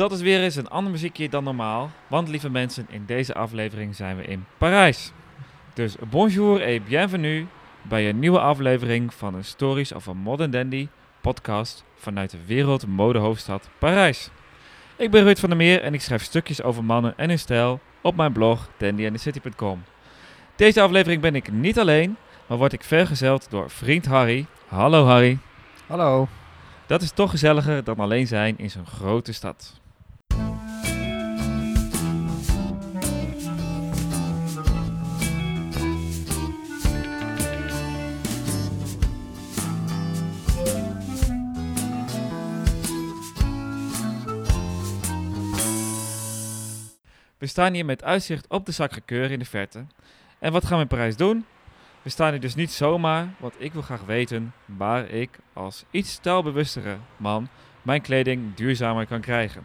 Dat is weer eens een ander muziekje dan normaal, want lieve mensen, in deze aflevering zijn we in Parijs. Dus bonjour et bienvenue bij een nieuwe aflevering van een Stories of a Modern Dandy podcast vanuit de wereldmodehoofdstad Parijs. Ik ben Ruud van der Meer en ik schrijf stukjes over mannen en hun stijl op mijn blog dandyandthecity.com. Deze aflevering ben ik niet alleen, maar word ik vergezeld door vriend Harry. Hallo Harry. Hallo. Dat is toch gezelliger dan alleen zijn in zo'n grote stad. We staan hier met uitzicht op de Sacré-Cœur in de verte. En wat gaan we in Parijs doen? We staan hier dus niet zomaar, want ik wil graag weten waar ik als iets stijlbewustere man mijn kleding duurzamer kan krijgen.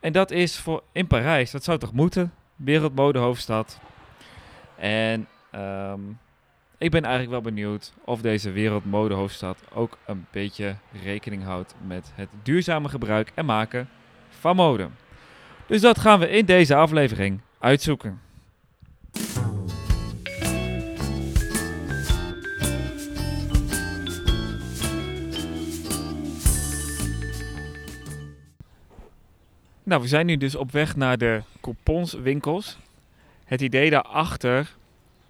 En dat is voor in Parijs, dat zou toch moeten? Wereldmodehoofdstad. En ehm, ik ben eigenlijk wel benieuwd of deze wereldmodehoofdstad ook een beetje rekening houdt met het duurzame gebruik en maken van mode. Dus dat gaan we in deze aflevering uitzoeken. Nou, we zijn nu dus op weg naar de couponswinkels. Het idee daarachter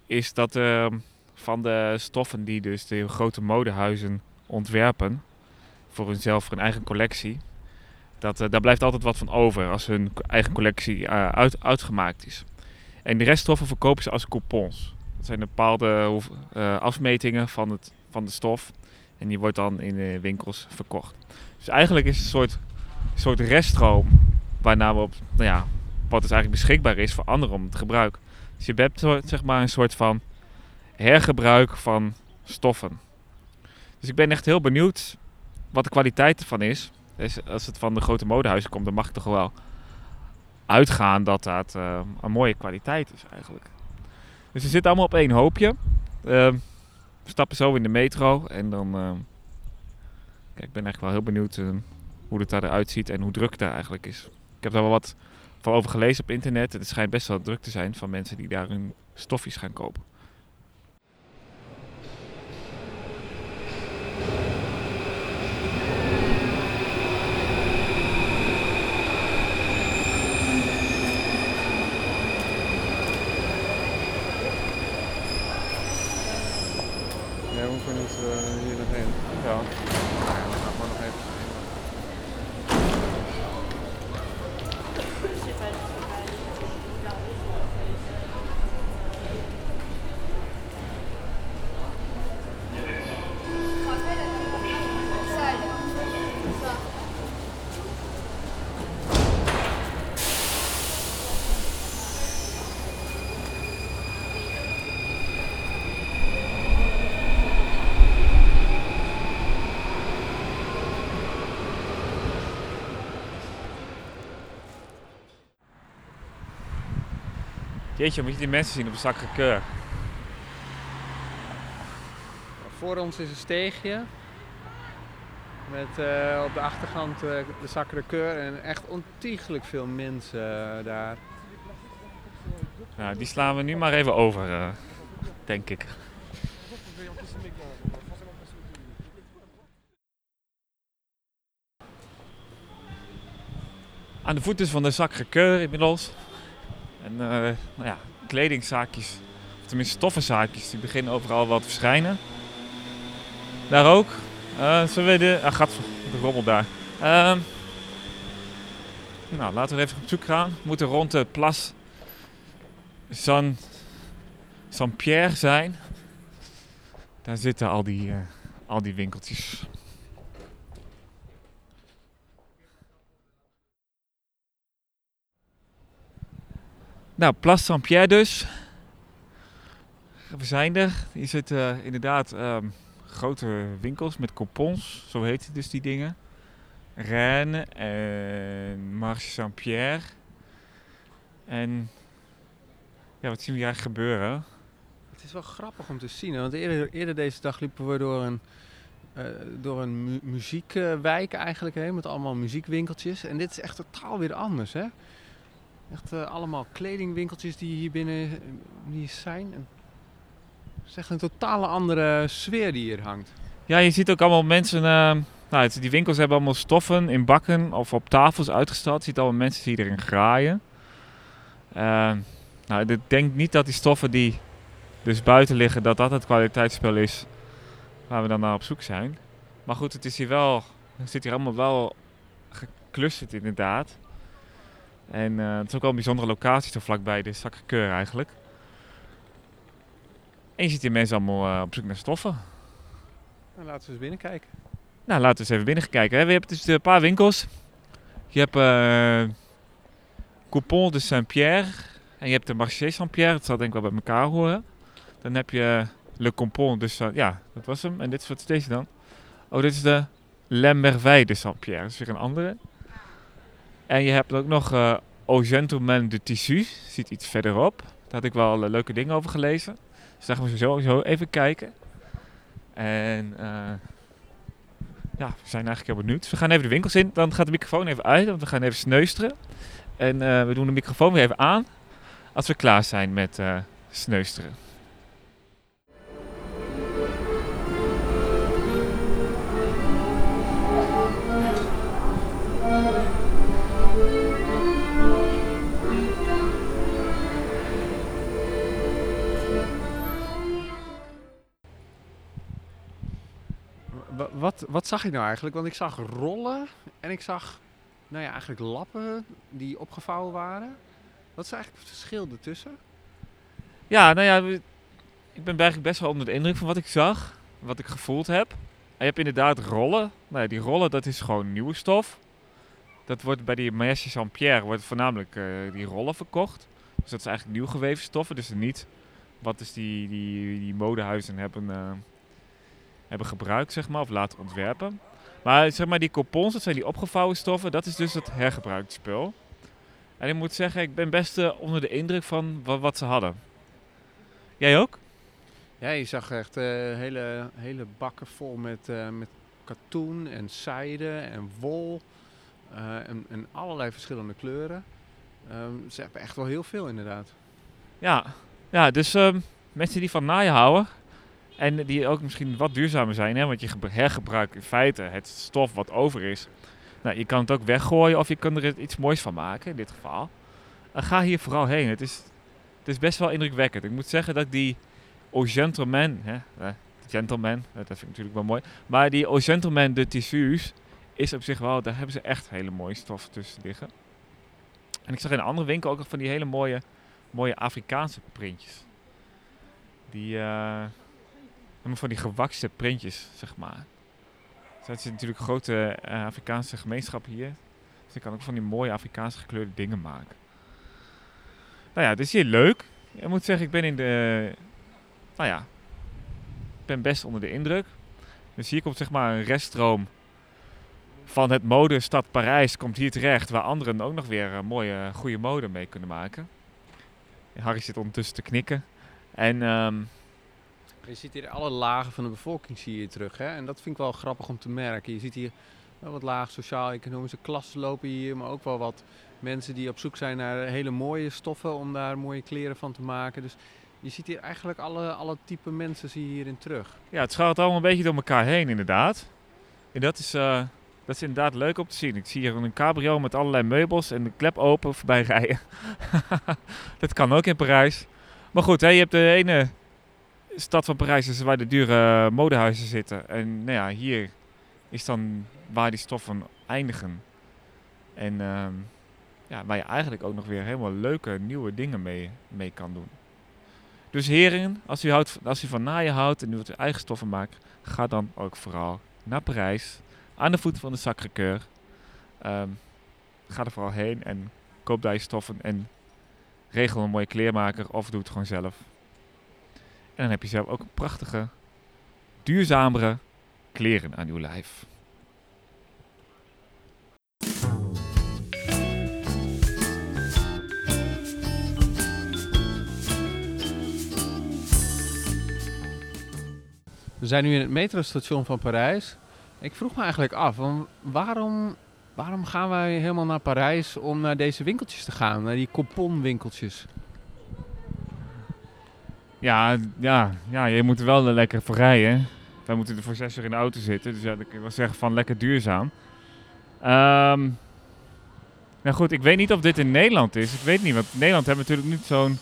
is dat uh, van de stoffen die dus de grote modehuizen ontwerpen voor hunzelf, voor hun eigen collectie, dat, uh, daar blijft altijd wat van over als hun eigen collectie uh, uit, uitgemaakt is. En de reststoffen verkopen ze als coupons. Dat zijn bepaalde uh, afmetingen van, het, van de stof. En die wordt dan in de winkels verkocht. Dus eigenlijk is het een soort, soort reststroom waarna we op, nou ja, wat dus eigenlijk beschikbaar is voor anderen om te gebruiken. Dus je hebt zeg maar een soort van hergebruik van stoffen. Dus ik ben echt heel benieuwd wat de kwaliteit ervan is. Als het van de grote modehuizen komt, dan mag ik toch wel uitgaan dat dat uh, een mooie kwaliteit is eigenlijk. Dus we zitten allemaal op één hoopje. Uh, we stappen zo in de metro en dan... Uh, kijk, ik ben eigenlijk wel heel benieuwd hoe het eruit ziet en hoe druk daar eigenlijk is. Ik heb daar wel wat van over gelezen op internet. Het schijnt best wel druk te zijn van mensen die daar hun stofjes gaan kopen. Ja, we hoeven niet uh, hier nog heen. Ja. We gaan gewoon nog even. Jeetje, moet je die mensen zien op de Sacré-Cœur. Voor ons is een steegje. Met uh, op de achterkant uh, de Sacré-Cœur en echt ontiegelijk veel mensen uh, daar. Nou, die slaan we nu maar even over, denk ik. Aan de voet dus van de Sacré-Cœur inmiddels. En uh, nou ja, kledingzaakjes, of tenminste stoffenzaakjes, die beginnen overal wel te verschijnen. Daar ook. Zullen we de... Ah, gaat de rommel daar. Uh, nou, laten we even op zoek gaan. We moeten rond de Place Saint-Pierre zijn. Daar zitten al die, uh, al die winkeltjes. Nou, Place Saint-Pierre dus. We zijn er. Hier zitten uh, inderdaad um, grote winkels met coupons. Zo heten dus die dingen. Rennes en Marche Saint-Pierre. En ja, wat zien we hier gebeuren? Het is wel grappig om te zien. Want eerder, eerder deze dag liepen we door een eh, door een mu muziekwijk eigenlijk heen met allemaal muziekwinkeltjes. En dit is echt totaal weer anders, hè? Echt eh, allemaal kledingwinkeltjes die hier binnen eh, die zijn. Het is echt een totale andere sfeer die hier hangt. Ja, je ziet ook allemaal mensen. eh, nou, die winkels hebben allemaal stoffen in bakken of op tafels uitgestald. Je ziet allemaal mensen die erin graaien. Eh, nou, ik denk niet dat die stoffen die dus buiten liggen, dat dat het kwaliteitsspel is waar we dan naar op zoek zijn. Maar goed, het is hier wel, het zit hier allemaal wel geclusterd inderdaad. En eh, het is ook wel een bijzondere locatie zo vlakbij de Sacré-Cœur eigenlijk. En je ziet hier mensen allemaal eh, op zoek naar stoffen. Nou, laten we eens binnenkijken. Nou, laten we eens even binnen gaan kijken. Hè. We hebben dus een paar winkels. Je hebt eh Coupon de Saint-Pierre. En je hebt de Marché Saint-Pierre. Dat zal denk ik wel bij elkaar horen. Dan heb je Le Coupon de Saint... Ja, dat was hem. En dit is wat deze dan? Oh, dit is de Merveille de Saint-Pierre. Dat is weer een andere. En je hebt ook nog eh Au Gentleman de Tissu. Ziet iets verderop. Daar had ik wel eh, leuke dingen over gelezen. Dus daar gaan we sowieso even kijken. En... eh ja, we zijn eigenlijk heel benieuwd. We gaan even de winkels in. Dan gaat de microfoon even uit, want we gaan even sneusteren. En we doen de microfoon weer even aan als we klaar zijn met sneusteren. Wat, wat zag ik nou eigenlijk? Want ik zag rollen en ik zag nou ja, eigenlijk lappen die opgevouwen waren. Wat is eigenlijk het verschil ertussen? Ja, nou ja, ik ben eigenlijk best wel onder de indruk van wat ik zag, wat ik gevoeld heb. En je hebt inderdaad rollen. Nou ja, die rollen, dat is gewoon nieuwe stof. Dat wordt bij die Maestre Saint-Pierre wordt voornamelijk eh, die rollen verkocht. Dus dat is eigenlijk nieuw geweven stoffen. Dus niet wat is die, die, die modehuizen hebben, eh, hebben gebruikt, zeg maar, of laten ontwerpen. Maar zeg maar, die coupons, dat zijn die opgevouwen stoffen, dat is dus het hergebruikte spul. En ik moet zeggen, ik ben best eh, onder de indruk van wa- wat ze hadden. Jij ook? Ja, je zag echt eh, hele, hele bakken vol met, eh, met katoen en zijde en wol. en, en allerlei verschillende kleuren. Ehm, ze hebben echt wel heel veel inderdaad. Ja, ja dus ehm, mensen die van naaien houden en die ook misschien wat duurzamer zijn, hè, want je gebru- hergebruikt in feite het stof wat over is. Nou, je kan het ook weggooien of je kan er iets moois van maken, in dit geval. En ga hier vooral heen. Het is, het is best wel indrukwekkend. Ik moet zeggen dat die Au Gentleman, hè, eh, gentleman, eh, dat vind ik natuurlijk wel mooi. Maar die Au Gentleman de tissus is op zich wel, daar hebben ze echt hele mooie stoffen tussen liggen. En ik zag in een andere winkel ook nog van die hele mooie mooie Afrikaanse printjes. Die, eh, van die gewakste printjes, zeg maar. Dus dat is natuurlijk een grote eh, Afrikaanse gemeenschap hier. Dus ik kan ook van die mooie Afrikaanse gekleurde dingen maken. Nou ja, het is hier leuk. Ik moet zeggen, ik ben in de... Nou ja, ik ben best onder de indruk. Dus hier komt zeg maar een reststroom van het modestad Parijs komt hier terecht. Waar anderen ook nog weer eh, mooie, goede mode mee kunnen maken. Harry zit ondertussen te knikken. En ehm, Je ziet hier alle lagen van de bevolking zie je terug. Hè? En dat vind ik wel grappig om te merken. Je ziet hier wel wat laag sociaal-economische klassen lopen hier. Maar ook wel wat mensen die op zoek zijn naar hele mooie stoffen om daar mooie kleren van te maken. Dus je ziet hier eigenlijk alle, alle type mensen zie je hierin terug. ja, het schuilt allemaal een beetje door elkaar heen inderdaad. En dat is, eh, dat is inderdaad leuk om te zien. Ik zie hier een cabrio met allerlei meubels en de klep open voorbij rijden. dat kan ook in Parijs. Maar goed, hè, je hebt de ene stad van Parijs is waar de dure modehuizen zitten. En nou ja, hier is dan waar die stoffen eindigen. En ehm, ja, waar je eigenlijk ook nog weer helemaal leuke nieuwe dingen mee, mee kan doen. Dus heren, als u, houdt, als u van naaien houdt en u wilt uw eigen stoffen maken, ga dan ook vooral naar Parijs. Aan de voeten van de Sacré-Cœur. Ehm, ga er vooral heen en koop daar je stoffen en regel een mooie kleermaker of doe het gewoon zelf. En dan heb je zelf ook prachtige, duurzamere kleren aan uw lijf. We zijn nu in het metrostation van Parijs. Ik vroeg me eigenlijk af, waarom, waarom gaan wij helemaal naar Parijs om naar deze winkeltjes te gaan? Naar die couponwinkeltjes. Ja, ja, ja, je moet er wel lekker voor rijden. Wij moeten er voor zes uur in de auto zitten. Dus ja, ik wel zeggen van lekker duurzaam. Ehm nou goed, ik weet niet of dit in Nederland is. Ik weet niet, want Nederland hebben natuurlijk niet zo'n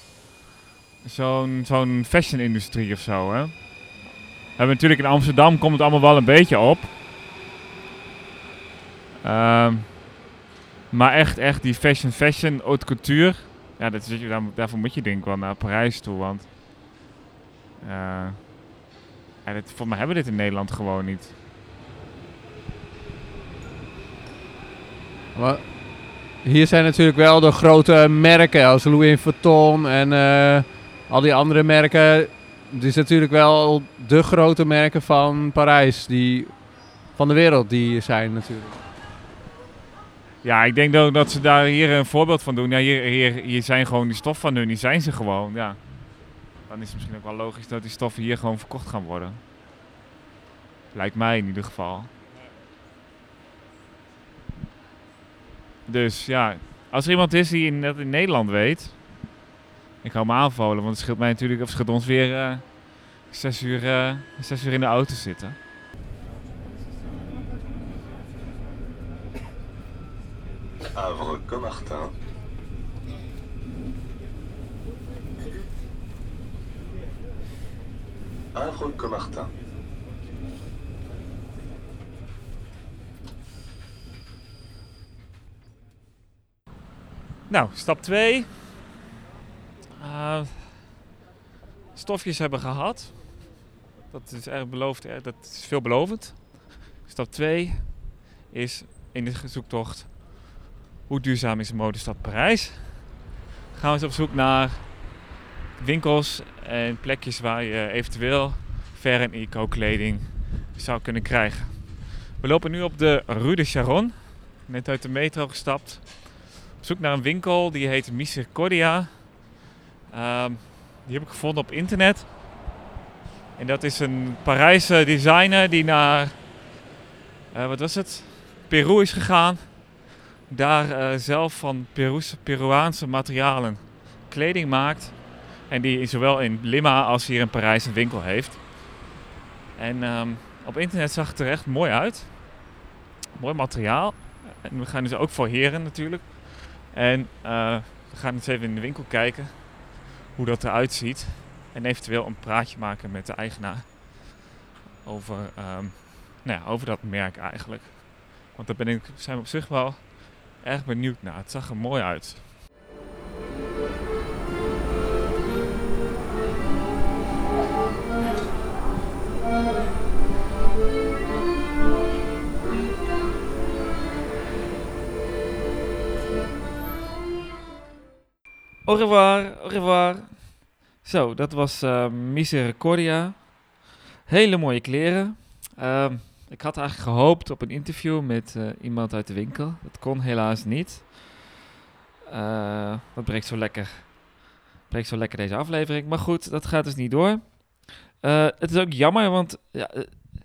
zo'n zo'n fashion-industrie of zo, hè. We hebben natuurlijk in Amsterdam komt het allemaal wel een beetje op. Ehm, maar echt, echt die fashion, fashion, haute couture. Ja, dat is, daar, daarvoor moet je denk ik wel naar Parijs toe, want... eh ja, dit, voor mij hebben we dit in Nederland gewoon niet. Maar hier zijn natuurlijk wel de grote merken als Louis Vuitton en eh, al die andere merken. Het is natuurlijk wel de grote merken van Parijs, die, van de wereld, die zijn natuurlijk. Ja, ik denk ook dat ze daar hier een voorbeeld van doen. Ja, hier, hier, hier zijn gewoon die stoffen van hun, die zijn ze gewoon, ja. Dan is het misschien ook wel logisch dat die stoffen hier gewoon verkocht gaan worden. Lijkt mij in ieder geval. Dus ja, als er iemand is die dat in Nederland weet, ik hou me aanvallen, want het scheelt mij natuurlijk, of het scheelt ons weer eh, zes, uur, eh, zes uur in de auto zitten. Havre-Comartin. Havre-Comartin. Nou, stap 2. stofjes hebben gehad. Dat is erg beloofd, eh, dat is veelbelovend. Stap 2 is in de zoektocht hoe duurzaam is de modestad Parijs. Gaan we eens op zoek naar winkels en plekjes waar je eventueel fair en eco kleding zou kunnen krijgen. We lopen nu op de Rue de Charonne, net uit de metro gestapt. Op zoek naar een winkel die heet Misericordia. Ehm, die heb ik gevonden op internet. En dat is een Parijse designer die naar, eh, wat was het, Peru is gegaan. Daar eh, zelf van Peruaanse materialen kleding maakt. En die zowel in Lima als hier in Parijs een winkel heeft. En ehm, op internet zag het er echt mooi uit. Mooi materiaal. En we gaan dus ook voor heren natuurlijk. En eh, we gaan eens even in de winkel kijken hoe dat eruit ziet. En eventueel een praatje maken met de eigenaar over, ehm, nou ja, over dat merk eigenlijk. Want daar ben ik, zijn we op zich wel erg benieuwd naar. Het zag er mooi uit. Revoir, au revoir. Zo, dat was uh, Misericordia. Hele mooie kleren. Ehm, ik had eigenlijk gehoopt op een interview met eh, iemand uit de winkel. Dat kon helaas niet. Uh, dat breekt zo lekker. Breekt zo lekker deze aflevering. Maar goed, dat gaat dus niet door. Het is ook jammer, want ja,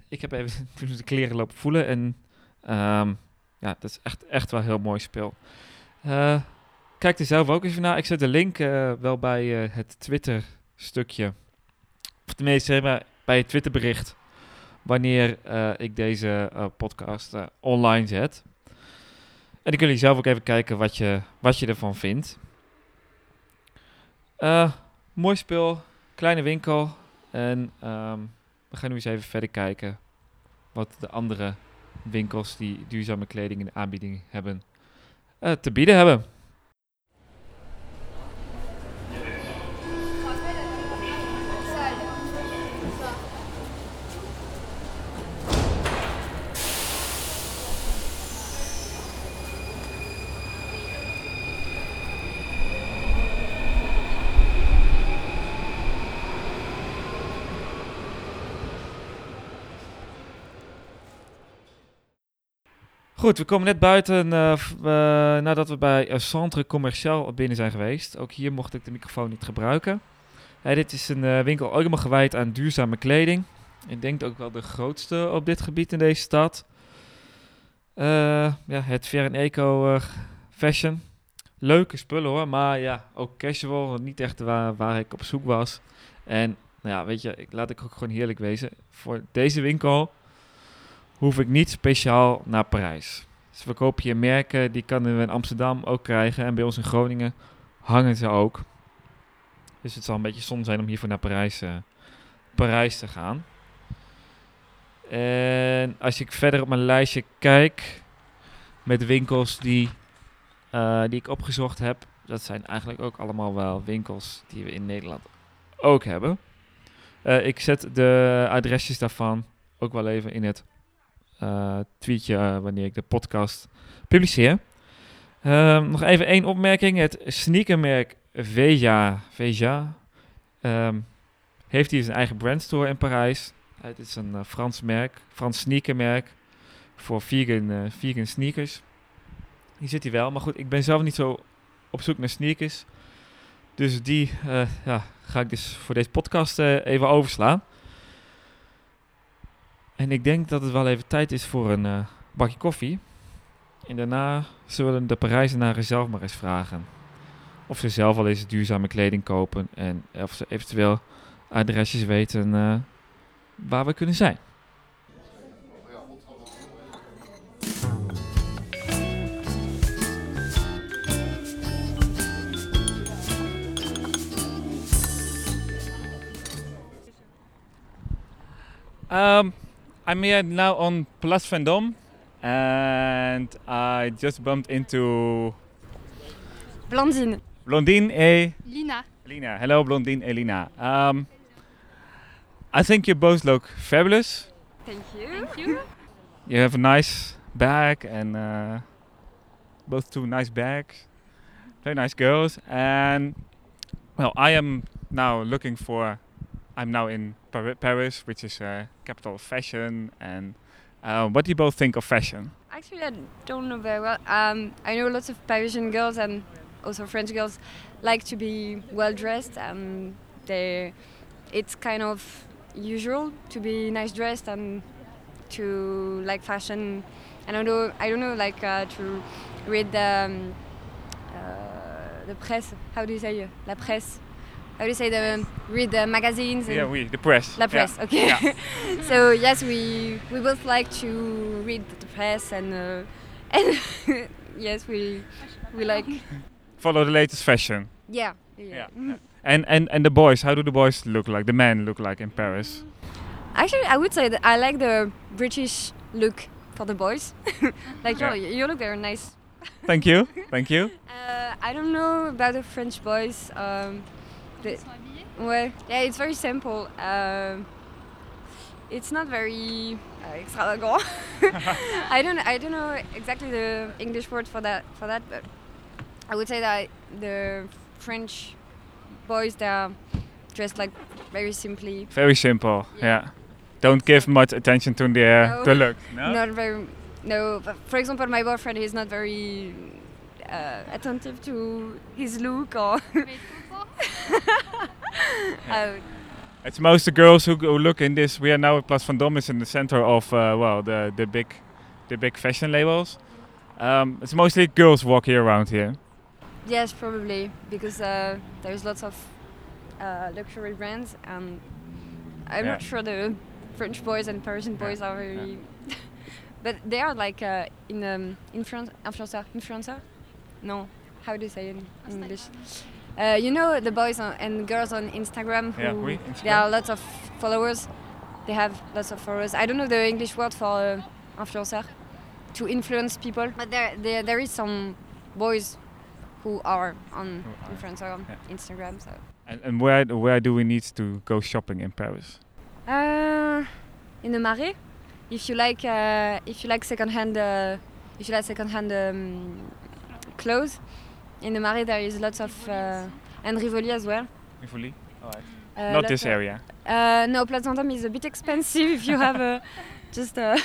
ik heb even de kleren lopen voelen. En um, ja, dat is echt, echt wel heel mooi speel. Kijk er zelf ook eens naar. Ik zet de link wel bij het Twitter stukje. Of tenminste, bij het Twitterbericht wanneer uh, ik deze podcast online zet. En dan kunnen jullie zelf ook even kijken wat je, wat je ervan vindt. mooi spul, kleine winkel. En um, we gaan nu eens even verder kijken wat de andere winkels die duurzame kleding in de aanbieding hebben te bieden hebben. Goed, we komen net buiten uh, uh, nadat we bij uh, Centre Commercial binnen zijn geweest. Ook hier mocht ik de microfoon niet gebruiken. dit is een winkel ook helemaal gewijd aan duurzame kleding. Ik denk ook wel de grootste op dit gebied in deze stad. Ja, het Fair Eco Fashion. Leuke spullen hoor, maar ja, ook casual. Niet echt waar, waar ik op zoek was. En nou ja, weet je, ik, laat ik ook gewoon heerlijk wezen. Voor deze winkel hoef ik niet speciaal naar Parijs. Ze verkopen hier merken, die kunnen we in Amsterdam ook krijgen. En bij ons in Groningen hangen ze ook. Dus het zal een beetje zonde zijn om hiervoor naar Parijs, uh, Parijs te gaan. En als ik verder op mijn lijstje kijk met winkels die, uh, die ik opgezocht heb, dat zijn eigenlijk ook allemaal wel winkels die we in Nederland ook hebben. Uh, ik zet de adresjes daarvan ook wel even in het tweetje wanneer ik de podcast publiceer. Ehm, nog even één opmerking. Het sneakermerk Veja, Veja um, heeft hier zijn eigen brandstore in Parijs. Het is een uh, Frans merk, Frans sneakermerk voor vegan, vegan sneakers. Hier zit hij wel, maar goed, ik ben zelf niet zo op zoek naar sneakers. Dus die ja, ga ik dus voor deze podcast even overslaan. En ik denk dat het wel even tijd is voor een bakje koffie. En daarna zullen de Parijzenaren zelf maar eens vragen of ze zelf al eens duurzame kleding kopen en of ze eventueel adresjes weten uh, waar we kunnen zijn. Um, I'm here now on Place Vendôme and I just bumped into Blondine. Blondine et Lina. Lina. Hello, Blondine et Lina. Um, I think you both look fabulous. Thank you. Thank you. You have a nice bag and uh, both two nice bags. Very nice girls. And well, I am now looking for. I'm now in Par Paris, which is a capital of fashion. And uh, what do you both think of fashion? Actually, I don't know very well. Um, I know lots of Parisian girls and also French girls like to be well dressed and they it's kind of usual to be nice dressed and to like fashion and I don't know I don't know like uh, to read the um, uh, the press how do you say it? la presse how do you say the read the magazines yeah we the press la presse yeah. okay Yeah. so yes we we both like to read the press and uh, and yes we we like Follow the latest fashion. yeah yeah, Yeah. And and and the boys, how do the boys look like? The men look like in Paris? Actually, I would say that I like the British look for the boys. like Yeah. you, you look very nice. Thank you, thank you. Uh, I don't know about the French boys. Um, the, ouais, yeah, it's very simple. Um, it's not very uh, extravagant. I don't, I don't know exactly the English word for that, for that, but I would say that the French boys they are dressed like very simply. Very simple. Yeah. Yeah. Don't give much attention to the uh, No. the look. No. Not very. No, but for example, my boyfriend is not very uh, attentive to his look or. Uh, It's most the girls who, who look in this. We are now at Place Vendôme. is in the center of uh, well the the big the big fashion labels. Um, it's mostly girls walking around here. yes, probably because uh, there's lots of uh, luxury brands, and I'm Yeah. not sure the French boys and Parisian boys are very. but they are like uh, in um, influence, influencer, influencer. No, how do you say it in English? Uh, you know the boys on, and girls on Instagram who Yeah, oui, there are lots of followers. They have lots of followers. I don't know the English word for uh, influencer to influence people, but there, there there is some boys who are on Who influencer on yeah. Instagram. So And, and where where do we need to go shopping in Paris? uh, in the Marais, if you like uh, if you like secondhand uh, if you like secondhand um, clothes, in the Marais there is lots of uh, and Rivoli as well. Rivoli. Uh, Not this of- area. Uh, no, Place Vendôme is a bit expensive if you have uh, just uh,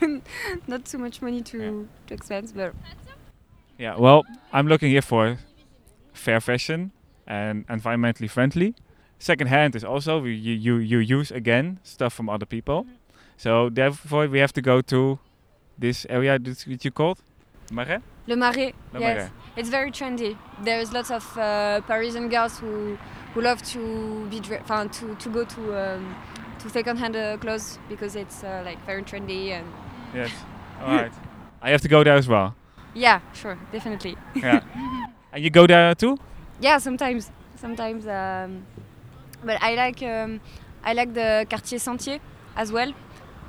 not too much money to, Yeah. to expense. But Yeah. Well, I'm looking here for fair fashion and environmentally friendly. second hand is also you, you you use again stuff from other people. So therefore we have to go to this area that which you called Marais. Le Marais. Le yes. Marais. It's very trendy. There's lots of uh, Parisian girls who who love to be enfin, to to go to um, to second-hand uh, clothes because it's uh, like very trendy and Yes. All right. I have to go there as well. yeah, sure, definitely. Yeah. and you go there too? Yeah, sometimes, sometimes. Um, but I like um, I like the Quartier Sentier as well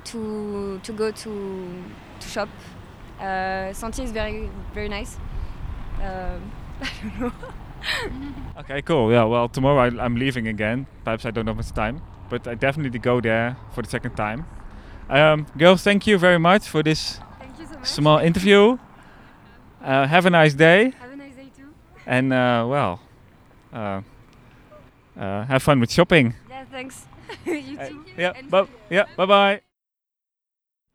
to to go to to shop. Uh, Sentier is very very nice. Um, I don't know. Okay, cool. Yeah. Well, tomorrow I, I'm leaving again. Perhaps I don't have much time, but I definitely go there for the second time. Um, girls, thank you very much for this Thank you so much. small interview. Uh, have a nice day, Have a nice day too. and uh, well, uh, uh, have fun with shopping. Yeah, thanks. you Uh, too. yeah. Bu- yeah. Bye bye.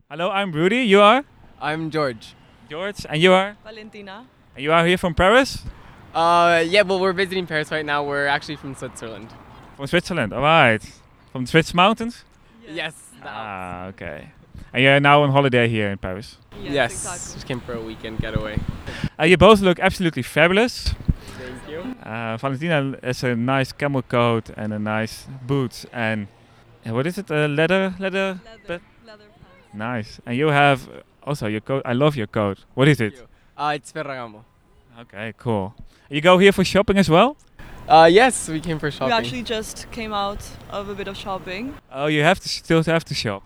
Hello, I'm Rudy. You are I'm George. George, and you are, Valentina. and you are here from Paris, Uh, yeah, well, we're visiting Paris right now. We're actually from Switzerland. from Switzerland. All right, from the Swiss mountains. Yes. the Alps. Ah, okay. And you're now on holiday here in Paris. Yes, yes. exactly. Just came for a weekend getaway. Uh, you both look absolutely fabulous. Thank you. Uh, Valentina has a nice camel coat and a nice boots and uh, what is it? A leather, leather. Leather, leather pants. Nice. And you have also your coat. I love your coat. What is Thank it? you. Uh, it's Ferragamo. Okay, cool. You go here for shopping as well? Uh, yes, we came for shopping. We actually just came out of a bit of shopping. Oh, you have to still have to shop.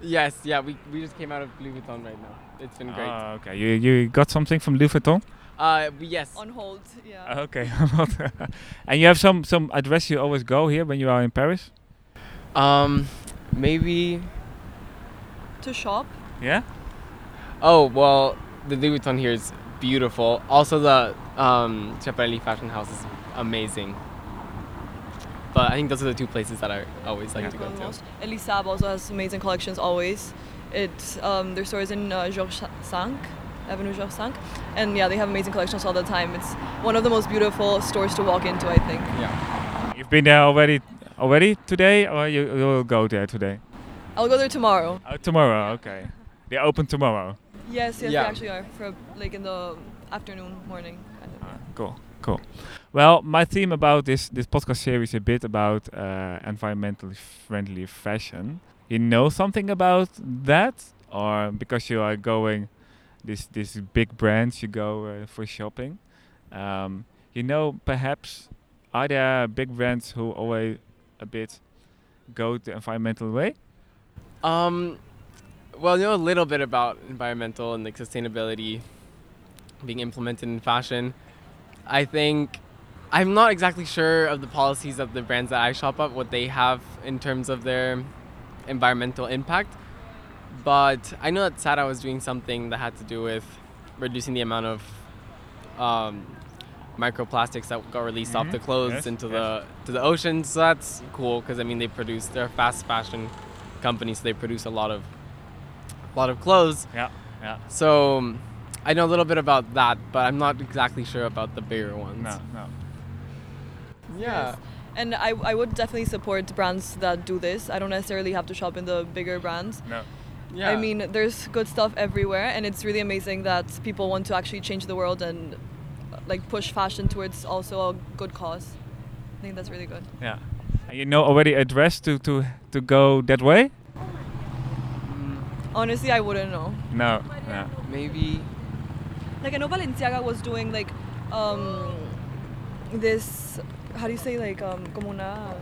Yes, yeah, we, we just came out of Louis Vuitton right now. It's been great. Ah, okay. You you got something from Louis Vuitton? Uh, yes. On hold, yeah. Okay. and you have some some address you always go here when you are in Paris? Um, maybe. to shop. Yeah. Oh well, the Louis Vuitton here is beautiful. Also, the um, Schiaparelli Fashion House is amazing. But I think those are the two places that I always like Yeah. to go Go to. most. Elisab also has amazing collections always. It um, their stores in uh, Georges Cinq, Avenue Georges Cinq, and yeah, they have amazing collections all the time. It's one of the most beautiful stores to walk into, I think. Yeah. You've been there already already today, or you you will go there today? I'll go there tomorrow. Oh, tomorrow. Okay. They open tomorrow. Yes, yes, Yeah. they actually are for like in the afternoon, morning. Kind of. Ah, cool, cool. Well, my theme about this this podcast series is a bit about uh, environmentally friendly fashion. You know something about that, or because you are going this this big brands, you go uh, for shopping. Um, you know, perhaps are there big brands who always a bit go the environmental way? Um, well, I know a little bit about environmental and like sustainability being implemented in fashion. I think I'm not exactly sure of the policies of the brands that I shop at, what they have in terms of their environmental impact. But I know that Sara was doing something that had to do with reducing the amount of um, microplastics that got released off Mhm. the clothes Yes, into yes. the to the oceans. So that's cool because I mean they produce they're a fast fashion company, so they produce a lot of a lot of clothes. Yeah, yeah. So I know a little bit about that, but I'm not exactly sure about the bigger ones. No, no. Yeah. Yes. And I, I would definitely support brands that do this. I don't necessarily have to shop in the bigger brands. No. Yeah. I mean, there's good stuff everywhere, and it's really amazing that people want to actually change the world and like push fashion towards also a good cause. I think that's really good. Yeah. You know already a dress to to to go that way? Honestly, I wouldn't know. No. No. maybe. Like I know Balenciaga was doing like um, this. How do you say like um, como una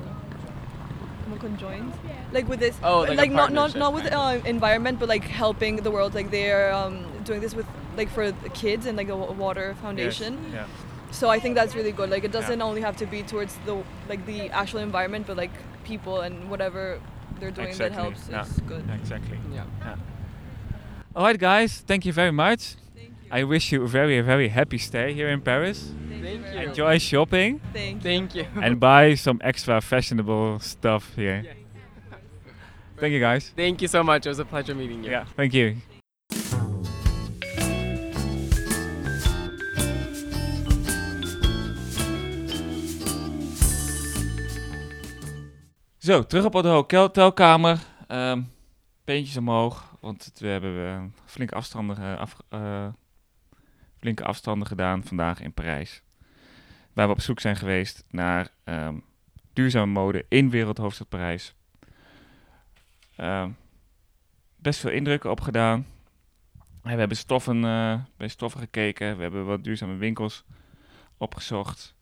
como conjoined? Like with this. Oh, but, like a not not not with uh, environment, but like helping the world. Like they're um, doing this with like for the kids and like a water foundation. Yes. Yeah. So I think that's really good. Like it doesn't Yeah. only have to be towards the like the actual environment, but like people and whatever they're doing that Exactly, helps yeah. is good. Exactly. Yeah. yeah. All right, guys. Thank you very much. Thank you. I wish you a very, very happy stay here in Paris. Thank very you. Enjoy shopping Thank you. Thank you. and buy some extra fashionable stuff here. Yes. Thank you, guys. Thank you so much. It was a pleasure meeting you. Yeah. Thank you. Zo, terug op de hotelkamer. Ehm peentjes omhoog, want we hebben eh, flinke afstanden, eh, af, eh, flinke afstanden gedaan vandaag in Parijs. Waar we op zoek zijn geweest naar ehm, duurzame mode in wereldhoofdstad Parijs. Ehm, best veel indrukken opgedaan. We hebben stoffen, bij stoffen gekeken. We hebben wat duurzame winkels opgezocht.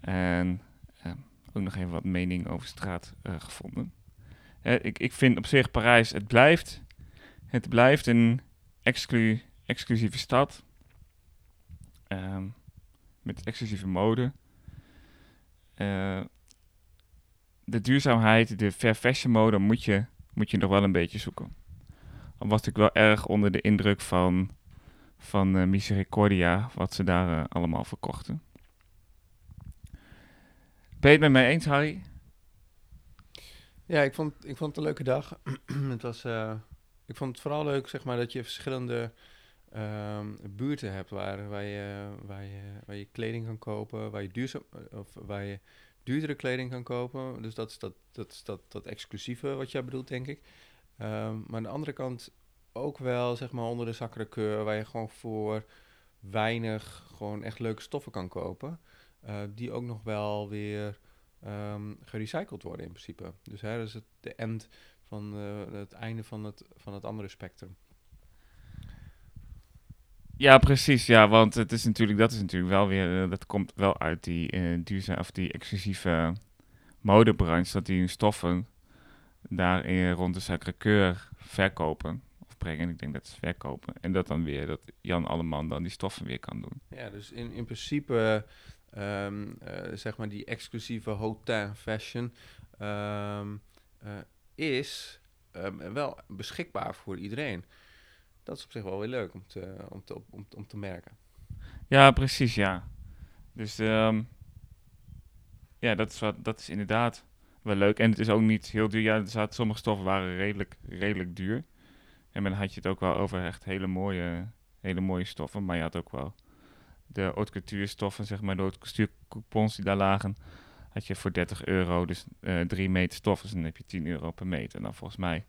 En ook nog even wat mening over straat eh, gevonden. Ik, ik vind op zich Parijs, het blijft, het blijft een exclu, exclusieve stad. Ehm, met exclusieve mode. Eh, de duurzaamheid, de fair fashion mode moet je, moet je nog wel een beetje zoeken. Al was ik wel erg onder de indruk van, van eh, Misericordia, wat ze daar allemaal verkochten. Ben je het met mij eens, Harry? Ja, ik vond, ik vond het een leuke dag. het was, eh, ik vond het vooral leuk zeg maar, dat je verschillende ehm, buurten hebt waar, waar, je, waar, je, waar je kleding kan kopen, waar je, duurzaam, of waar je duurdere kleding kan kopen. Dus dat is dat, dat, is dat, dat exclusieve wat jij bedoelt, denk ik. Ehm, maar aan de andere kant ook wel zeg maar, onder de sacré waar je gewoon voor weinig gewoon echt leuke stoffen kan kopen. Eh, die ook nog wel weer ehm, gerecycled worden in principe. Dus hè, dat is het, de end van eh, het einde van het, van het andere spectrum. Ja, precies. Ja, want het is natuurlijk, dat is natuurlijk wel weer, eh, dat komt wel uit die duurzaam of die exclusieve modebranche, dat die hun stoffen daar in, rond de Sacré-Cœur verkopen of brengen. Ik denk dat ze verkopen. En dat dan weer, dat Jan Alleman dan die stoffen weer kan doen. Ja, dus in, in principe, ehm, eh, zeg maar, die exclusieve hotel fashion ehm, eh, is ehm, wel beschikbaar voor iedereen. Dat is op zich wel weer leuk om te, om te, om, om te merken. Ja, precies, ja. Dus ja, dat is, wat, dat is inderdaad wel leuk. En het is ook niet heel duur. Ja, zaten, sommige stoffen waren redelijk, redelijk duur. En dan had je het ook wel over echt hele mooie, hele mooie stoffen. Maar je had ook wel de haute stoffen, zeg maar, de haute couture coupons die daar lagen. Had je voor 30 euro, dus eh 3 meter stof. Dus dan heb je 10 euro per meter. En dan volgens mij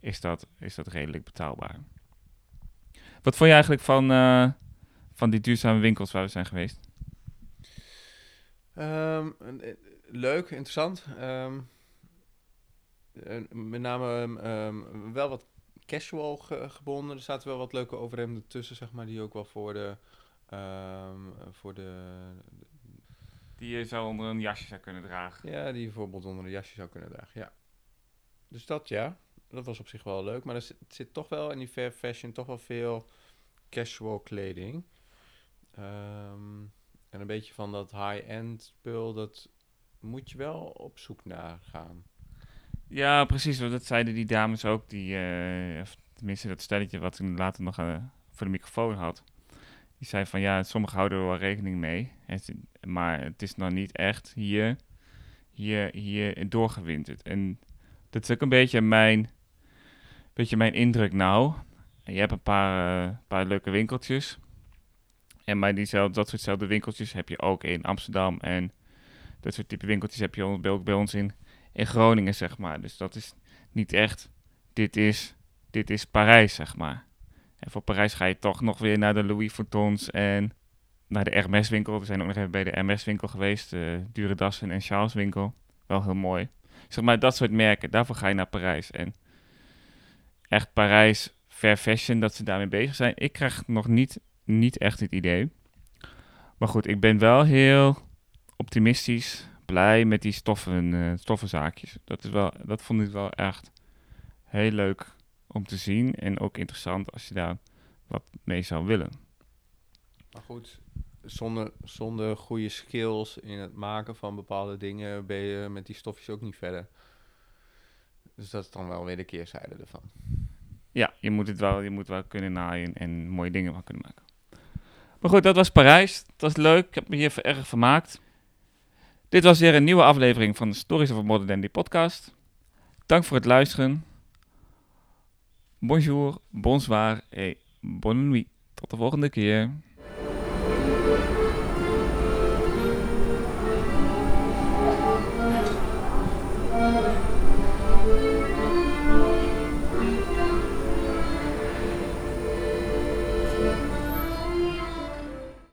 is dat, is dat redelijk betaalbaar. Wat vond je eigenlijk van, eh, van die duurzame winkels waar we zijn geweest? Ehm, eh, leuk, interessant. Ehm, eh, met name ehm, wel wat casual ge- gebonden. Er zaten wel wat leuke overhemden tussen, zeg maar, die ook wel voor de... ehm, voor de Die je zo onder een jasje zou kunnen dragen. ja, die je bijvoorbeeld onder een jasje zou kunnen dragen, ja. Dus dat, ja. Dat was op zich wel leuk. Maar er zit, zit toch wel in die fair fashion toch wel veel casual kleding. Ehm, en een beetje van dat high-end spul, dat moet je wel op zoek naar gaan. Ja, precies. Dat zeiden die dames ook. Die, of tenminste, dat stelletje wat toen later nog eh, voor de microfoon had. Die zei van ja, sommigen houden er wel rekening mee. Maar het is nog niet echt hier, hier, hier doorgewinterd. En dat is ook een beetje mijn, beetje mijn indruk nou. Je hebt een paar, eh, leuke winkeltjes. En maar diezelfde, dat soortzelfde winkeltjes heb je ook in Amsterdam. En dat soort type winkeltjes heb je ook bij ons in, in Groningen, zeg maar. Dus dat is niet echt, dit is, dit is Parijs, zeg maar. Voor Parijs ga je toch nog weer naar de Louis Vuittons en naar de Hermes-winkel. We zijn ook nog even bij de Hermes-winkel geweest, de Dure Dassen en Charles-winkel. Wel heel mooi. Zeg maar, dat soort merken, daarvoor ga je naar Parijs. En echt Parijs, fair fashion, dat ze daarmee bezig zijn. Ik krijg nog niet, niet echt het idee. Maar goed, ik ben wel heel optimistisch, blij met die stoffen, eh, stoffenzaakjes. Dat, is wel, dat vond ik wel echt heel leuk om te zien. En ook interessant als je daar wat mee zou willen. Maar goed, zonder, zonder goede skills in het maken van bepaalde dingen ben je met die stofjes ook niet verder. Dus dat is dan wel weer de keerzijde ervan. Ja, je moet het wel, je moet wel kunnen naaien en mooie dingen van kunnen maken. Maar goed, dat was Parijs. Het was leuk. Ik heb me hier erg vermaakt. Dit was weer een nieuwe aflevering van de Stories of Modern Dandy podcast. Dank voor het luisteren. Bonjour, bonsoir et bonne nuit. Tot de volgende keer.